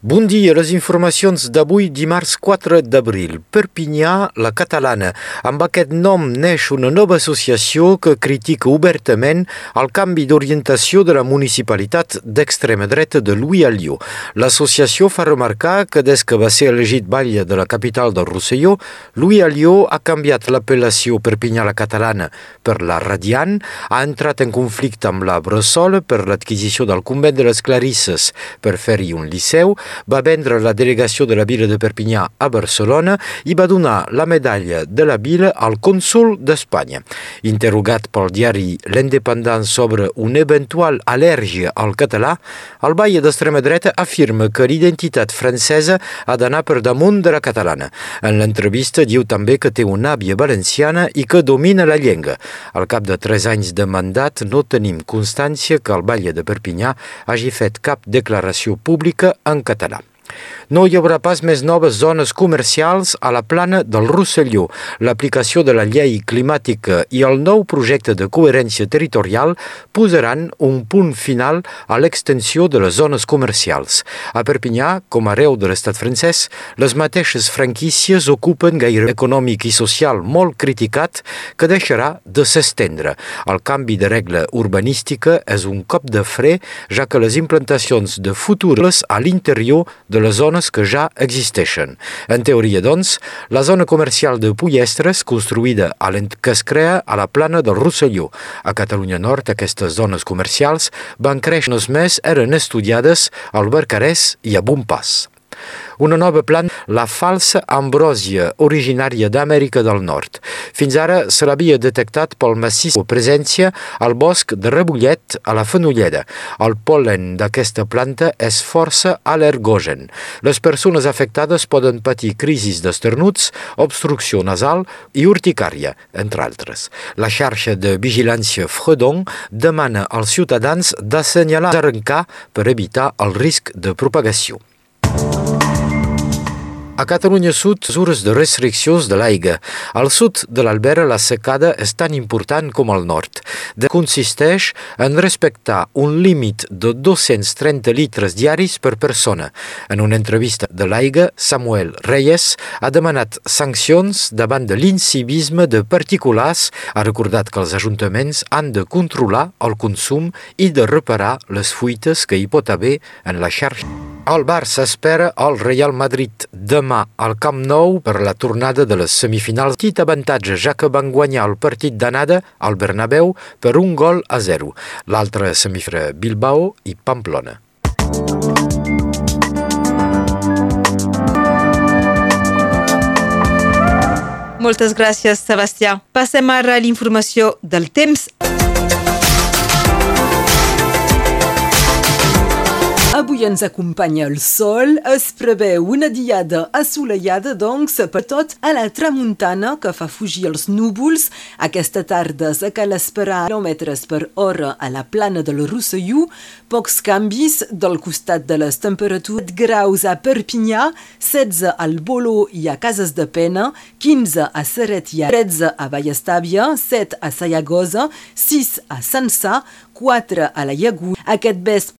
Bon dia, les informacions d'avui dimarts 4 d'abril. Perpinyà, la catalana. Amb aquest nom neix una nova associació que critica obertament el canvi d'orientació de la municipalitat d'extrema dreta de Louis Alliot. L'associació fa remarcar que des que va ser elegit batlle de la capital del Rosselló, Louis Alliot ha canviat l'apel·lació Perpinyà la catalana per la Radiant, ha entrat en conflicte amb la Bressol per l'adquisició del convent de les Clarisses per fer-hi un liceu, va vendre la delegació de la vila de Perpinyà a Barcelona i va donar la medalla de la vila al cònsul d'Espanya. Interrogat pel diari L'Independent sobre una eventual al·lèrgia al català, el Baia d'extrema dreta afirma que l'identitat francesa ha d'anar per damunt de la catalana. En l'entrevista diu també que té una àvia valenciana i que domina la llengua. Al cap de tres anys de mandat no tenim constància que el Baia de Perpinyà hagi fet cap declaració pública en català. Catala. No hi haurà pas més noves zones comercials a la plana del Rosselló. L'aplicació de la llei climàtica i el nou projecte de coherència territorial posaran un punt final a l'extensió de les zones comercials. A Perpinyà, com arreu de l'estat francès, les mateixes franquícies ocupen gaire econòmic i social molt criticat que deixarà de s'estendre. El canvi de regla urbanística és un cop de fre, ja que les implantacions de futures a l'interior de les zones que ja existeixen. En teoria, doncs, la zona comercial de Puyestres, construïda a que es crea a la plana del Rosselló. A Catalunya Nord, aquestes zones comercials van créixer més eren estudiades al Barcarès i a Bonpas una nova planta, la falsa ambròsia, originària d'Amèrica del Nord. Fins ara se l'havia detectat pel massís de presència al bosc de Rebullet a la Fenolleda. El pol·len d'aquesta planta és força al·lergogen. Les persones afectades poden patir crisis d'esternuts, obstrucció nasal i urticària, entre altres. La xarxa de vigilància Fredon demana als ciutadans d'assenyalar d'arrencar per evitar el risc de propagació. A Catalunya Sud, mesures de restriccions de l'aigua. Al sud de l'Albera, la secada és tan important com al nord. De consisteix en respectar un límit de 230 litres diaris per persona. En una entrevista de l'aigua, Samuel Reyes ha demanat sancions davant de l'incivisme de particulars, ha recordat que els ajuntaments han de controlar el consum i de reparar les fuites que hi pot haver en la xarxa. Al Barça espera el Real Madrid demà al Camp Nou per la tornada de les semifinals. Petit avantatge, ja que van guanyar el partit d'anada al Bernabéu per un gol a zero. L'altre semifinal Bilbao i Pamplona. Moltes gràcies, Sebastià. Passem ara a l'informació del temps. Avui ens acompanya el sol, es preveu una diada assolellada, doncs, per tot a la tramuntana que fa fugir els núvols. Aquesta tarda se cal esperar quilòmetres per hora a la plana del Rosselló, pocs canvis del costat de les temperatures, graus a Perpinyà, 16 al Boló i a Cases de Pena, 15 a Seret i a 13 a Vallestàvia, 7 a Sayagosa, 6 a Sansà, 4 a la Llagú. Aquest vespre